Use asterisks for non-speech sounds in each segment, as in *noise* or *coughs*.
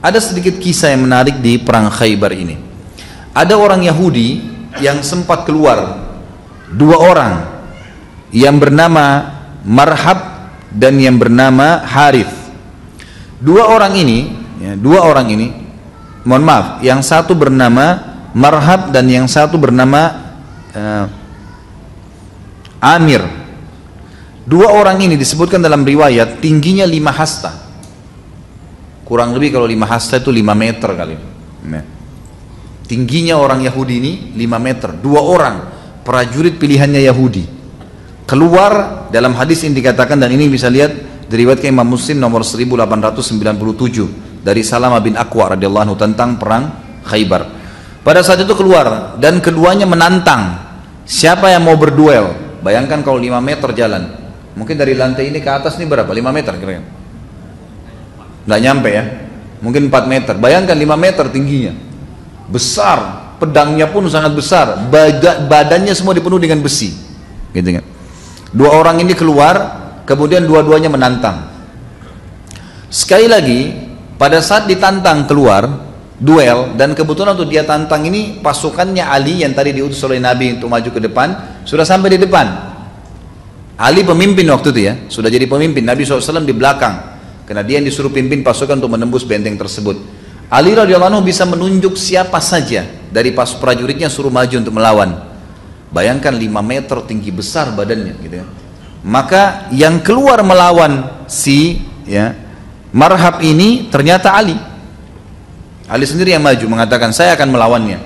Ada sedikit kisah yang menarik di perang Khaybar ini. Ada orang Yahudi yang sempat keluar dua orang yang bernama Marhab dan yang bernama Harith. Dua orang ini, ya, dua orang ini, mohon maaf, yang satu bernama Marhab dan yang satu bernama uh, Amir. Dua orang ini disebutkan dalam riwayat tingginya lima hasta. Kurang lebih kalau lima hasta itu lima meter kali. Nah. Tingginya orang Yahudi ini lima meter. Dua orang prajurit pilihannya Yahudi. Keluar dalam hadis ini dikatakan dan ini bisa lihat diriwayatkan Imam Muslim nomor 1897 dari Salama bin Aqwa radhiyallahu anhu tentang perang Khaybar. Pada saat itu keluar dan keduanya menantang siapa yang mau berduel. Bayangkan kalau 5 meter jalan. Mungkin dari lantai ini ke atas ini berapa? 5 meter kira-kira. Nggak nyampe ya. Mungkin 4 meter. Bayangkan 5 meter tingginya. Besar. Pedangnya pun sangat besar. Badannya semua dipenuhi dengan besi. Gitu kan. Dua orang ini keluar, kemudian dua-duanya menantang. Sekali lagi, pada saat ditantang keluar, duel, dan kebetulan untuk dia tantang ini pasukannya Ali yang tadi diutus oleh Nabi untuk maju ke depan, sudah sampai di depan. Ali pemimpin waktu itu ya, sudah jadi pemimpin. Nabi SAW di belakang. Karena dia yang disuruh pimpin pasukan untuk menembus benteng tersebut. Ali radhiyallahu bisa menunjuk siapa saja dari pas prajuritnya suruh maju untuk melawan. Bayangkan 5 meter tinggi besar badannya gitu ya. Maka yang keluar melawan si ya Marhab ini ternyata Ali. Ali sendiri yang maju mengatakan saya akan melawannya.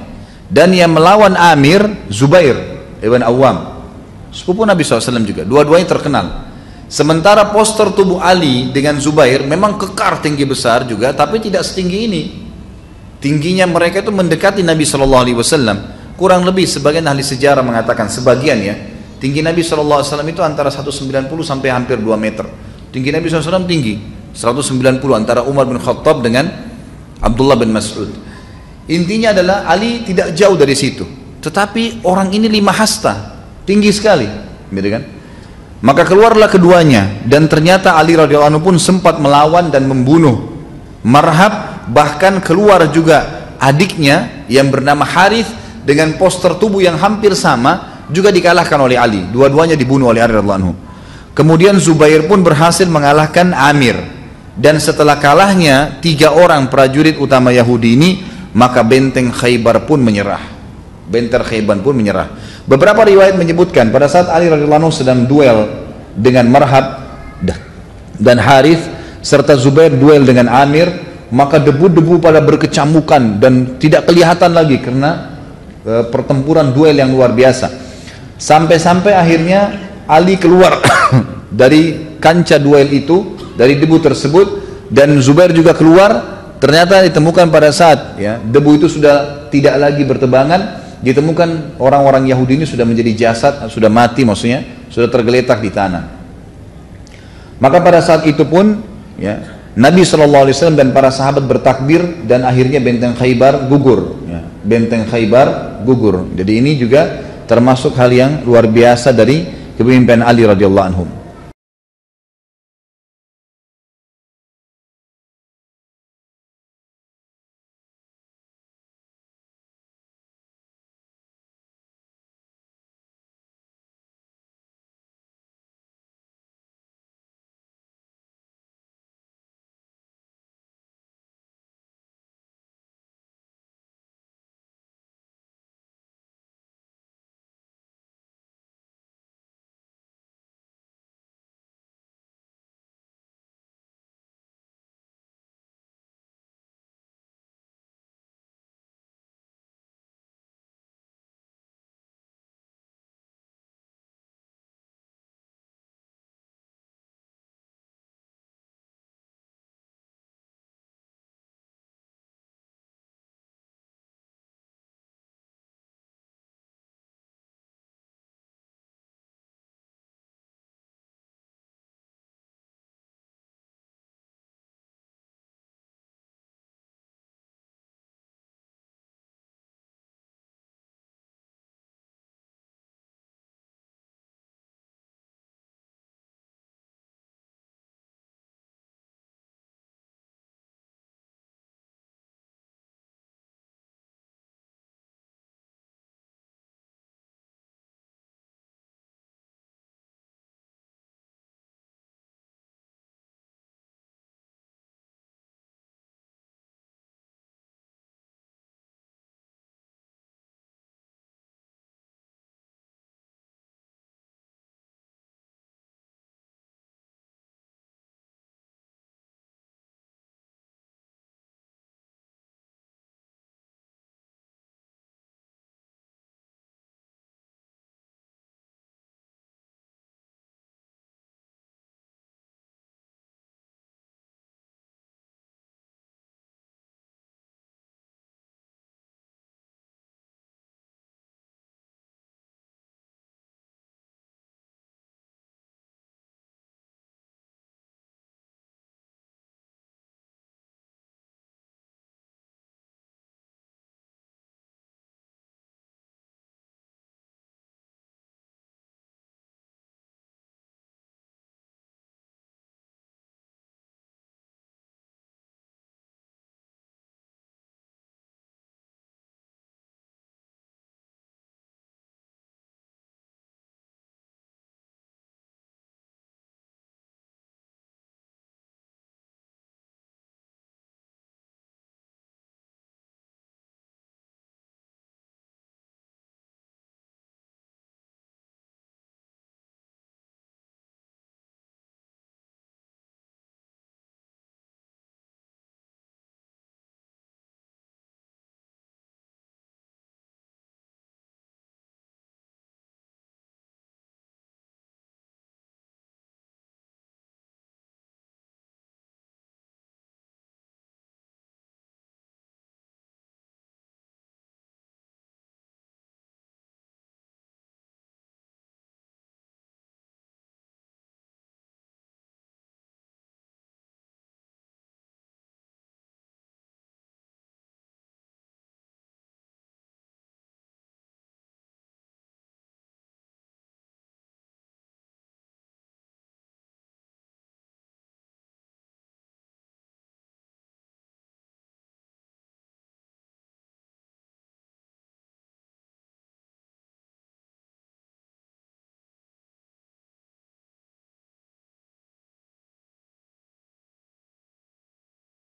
Dan yang melawan Amir Zubair ibn Awam. Sepupu Nabi SAW juga. Dua-duanya terkenal. Sementara poster tubuh Ali dengan Zubair memang kekar tinggi besar juga, tapi tidak setinggi ini. Tingginya mereka itu mendekati Nabi Shallallahu Alaihi Wasallam. Kurang lebih sebagian ahli sejarah mengatakan sebagian ya, tinggi Nabi Shallallahu Alaihi Wasallam itu antara 190 sampai hampir 2 meter. Tinggi Nabi SAW tinggi, 190 antara Umar bin Khattab dengan Abdullah bin Mas'ud. Intinya adalah Ali tidak jauh dari situ, tetapi orang ini lima hasta, tinggi sekali, gitu kan? Maka keluarlah keduanya dan ternyata Ali radhiyallahu anhu pun sempat melawan dan membunuh Marhab bahkan keluar juga adiknya yang bernama Harith dengan poster tubuh yang hampir sama juga dikalahkan oleh Ali. Dua-duanya dibunuh oleh Ali radhiyallahu anhu. Kemudian Zubair pun berhasil mengalahkan Amir dan setelah kalahnya tiga orang prajurit utama Yahudi ini maka benteng Khaybar pun menyerah. Benteng Khaybar pun menyerah. Beberapa riwayat menyebutkan pada saat Ali radhiyallahu sedang duel dengan Marhab dan Harith serta Zubair duel dengan Amir, maka debu-debu pada berkecamukan dan tidak kelihatan lagi karena e, pertempuran duel yang luar biasa. Sampai-sampai akhirnya Ali keluar *coughs* dari kancah duel itu, dari debu tersebut dan Zubair juga keluar. Ternyata ditemukan pada saat ya debu itu sudah tidak lagi bertebangan, ditemukan orang-orang Yahudi ini sudah menjadi jasad, sudah mati maksudnya, sudah tergeletak di tanah. Maka pada saat itu pun ya, Nabi SAW dan para sahabat bertakbir dan akhirnya benteng Khaybar gugur. Ya, benteng Khaybar gugur. Jadi ini juga termasuk hal yang luar biasa dari kepemimpinan Ali radhiyallahu anhu.